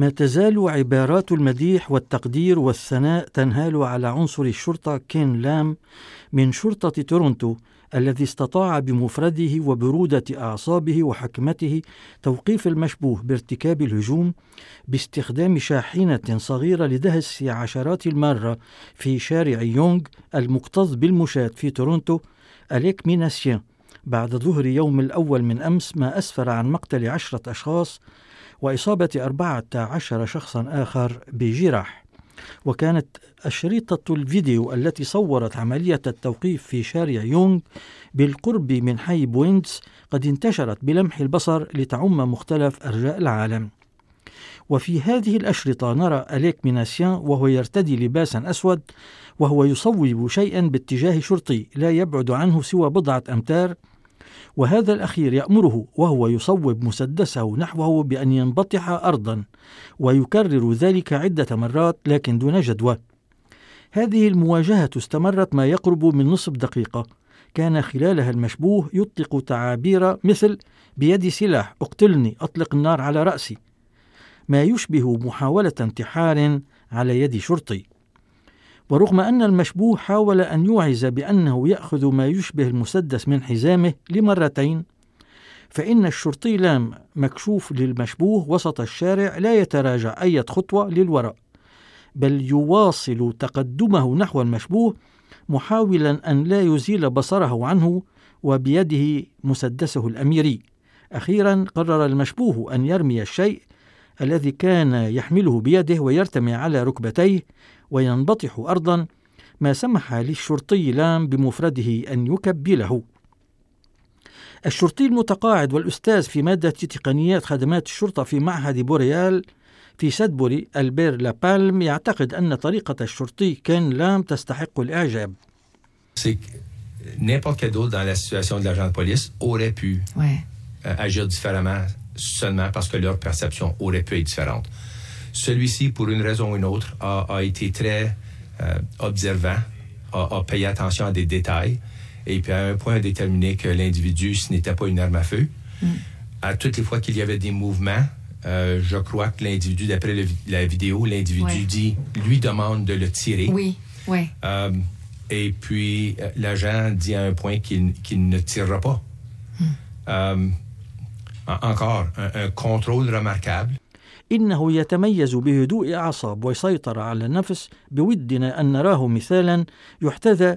ما تزال عبارات المديح والتقدير والثناء تنهال على عنصر الشرطة كين لام من شرطة تورونتو الذي استطاع بمفرده وبرودة أعصابه وحكمته توقيف المشبوه بارتكاب الهجوم باستخدام شاحنة صغيرة لدهس عشرات المارة في شارع يونغ المكتظ بالمشاة في تورونتو أليك ميناسيان. بعد ظهر يوم الأول من أمس ما أسفر عن مقتل عشرة أشخاص وإصابة أربعة عشر شخصا آخر بجراح. وكانت أشرطة الفيديو التي صورت عملية التوقيف في شارع يونغ بالقرب من حي بوينتس قد انتشرت بلمح البصر لتعم مختلف أرجاء العالم. وفي هذه الأشرطة نرى أليك ميناسيان وهو يرتدي لباسا أسود وهو يصوب شيئا باتجاه شرطي لا يبعد عنه سوى بضعة أمتار وهذا الأخير يأمره وهو يصوب مسدسه نحوه بأن ينبطح أرضا ويكرر ذلك عدة مرات لكن دون جدوى. هذه المواجهة استمرت ما يقرب من نصف دقيقة. كان خلالها المشبوه يطلق تعابير مثل بيدي سلاح اقتلني أطلق النار على رأسي ما يشبه محاولة انتحار على يد شرطي. ورغم أن المشبوه حاول أن يوعز بأنه يأخذ ما يشبه المسدس من حزامه لمرتين فإن الشرطي لام مكشوف للمشبوه وسط الشارع لا يتراجع أي خطوة للوراء بل يواصل تقدمه نحو المشبوه محاولا أن لا يزيل بصره عنه وبيده مسدسه الأميري. أخيرا قرر المشبوه أن يرمي الشيء الذي كان يحمله بيده ويرتمي على ركبتيه وينبطح أرضا ما سمح للشرطي لام بمفرده أن يكبله الشرطي المتقاعد والأستاذ في مادة تقنيات خدمات الشرطة في معهد بوريال في سدبوري ألبير لابالم يعتقد أن طريقة الشرطي كين لام تستحق الإعجاب N'importe quel d'autre dans la situation de l'agent de police aurait pu ouais. euh, agir différemment seulement parce que leur perception aurait pu être différente. Celui-ci, pour une raison ou une autre, a, a été très euh, observant, a, a, payé attention à des détails, et puis à un point a déterminé que l'individu, ce n'était pas une arme à feu. Mm. À toutes les fois qu'il y avait des mouvements, euh, je crois que l'individu, d'après la vidéo, l'individu ouais. dit, lui demande de le tirer. Oui, oui. Euh, et puis l'agent dit à un point qu'il qu ne tirera pas. Mm. encore un, un contrôle remarquable. إنه يتميز بهدوء أعصاب ويسيطر على النفس بودنا أن نراه مثالا يحتذى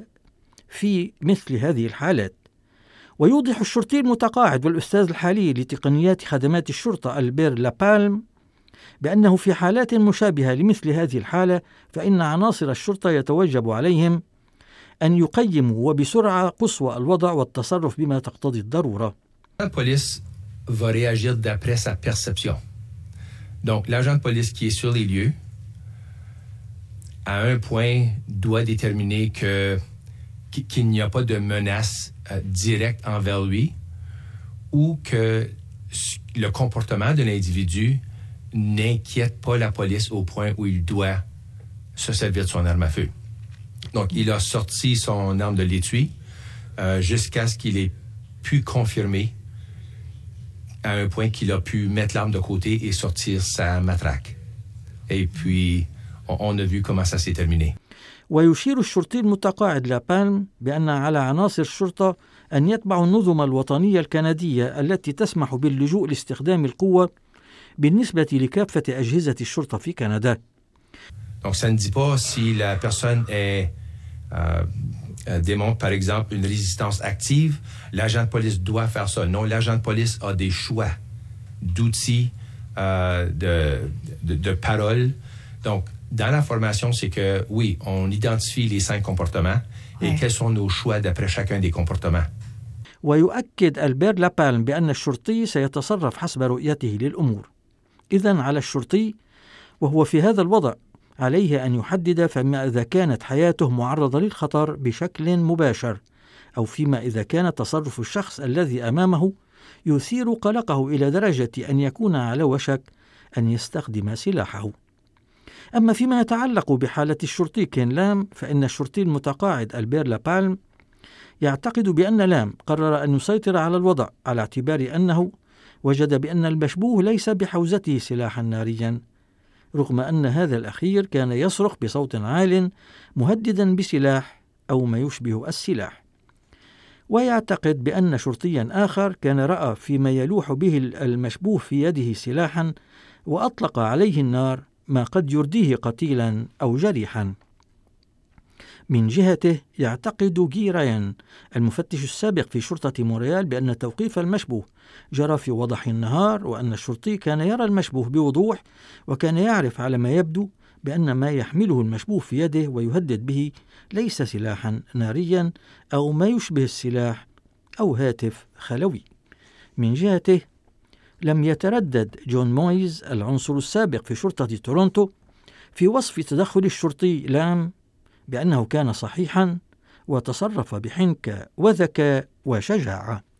في مثل هذه الحالات ويوضح الشرطي المتقاعد والأستاذ الحالي لتقنيات خدمات الشرطة ألبير لابالم بأنه في حالات مشابهة لمثل هذه الحالة فإن عناصر الشرطة يتوجب عليهم أن يقيموا وبسرعة قصوى الوضع والتصرف بما تقتضي الضرورة. البوليس va réagir d'après sa perception. Donc, l'agent de police qui est sur les lieux, à un point, doit déterminer qu'il n'y a pas de menace euh, directe envers lui ou que le comportement de l'individu n'inquiète pas la police au point où il doit se servir de son arme à feu. Donc, il a sorti son arme de l'étui euh, jusqu'à ce qu'il ait pu confirmer à un point qu'il a pu mettre l'arme de côté et sortir sa matraque. Et puis, on, on a vu comment ça s'est terminé. ويشير الشرطي المتقاعد لابالم بأن على عناصر الشرطة أن يتبعوا النظم الوطنية الكندية التي تسمح باللجوء لاستخدام القوة بالنسبة لكافة أجهزة الشرطة في كندا. Donc ça ne dit pas si la personne est euh, démontre par exemple une résistance active, l'agent de police doit faire ça. Non, l'agent de police a des choix d'outils, euh, de, de, de paroles. Donc, dans la formation, c'est que oui, on identifie les cinq comportements et ouais. quels sont nos choix d'après chacun des comportements. ويؤكد ألبير لابالم بأن الشرطي سيتصرف حسب رؤيته للأمور. إذا على الشرطي وهو في هذا الوضع عليه أن يحدد فيما إذا كانت حياته معرضة للخطر بشكل مباشر أو فيما إذا كان تصرف الشخص الذي أمامه يثير قلقه إلى درجة أن يكون على وشك أن يستخدم سلاحه. أما فيما يتعلق بحالة الشرطي كين لام فإن الشرطي المتقاعد ألبير لابالم يعتقد بأن لام قرر أن يسيطر على الوضع على اعتبار أنه وجد بأن المشبوه ليس بحوزته سلاحا ناريا رغم أن هذا الأخير كان يصرخ بصوت عال مهددا بسلاح أو ما يشبه السلاح. ويعتقد بأن شرطيا آخر كان رأى فيما يلوح به المشبوه في يده سلاحا وأطلق عليه النار ما قد يرديه قتيلا أو جريحا. من جهته يعتقد جيريان المفتش السابق في شرطة موريال بأن توقيف المشبوه. جرى في وضح النهار وأن الشرطي كان يرى المشبوه بوضوح وكان يعرف على ما يبدو بأن ما يحمله المشبوه في يده ويهدد به ليس سلاحا ناريا أو ما يشبه السلاح أو هاتف خلوي. من جهته لم يتردد جون مويز العنصر السابق في شرطة تورونتو في وصف تدخل الشرطي لام بأنه كان صحيحا وتصرف بحنكة وذكاء وشجاعة.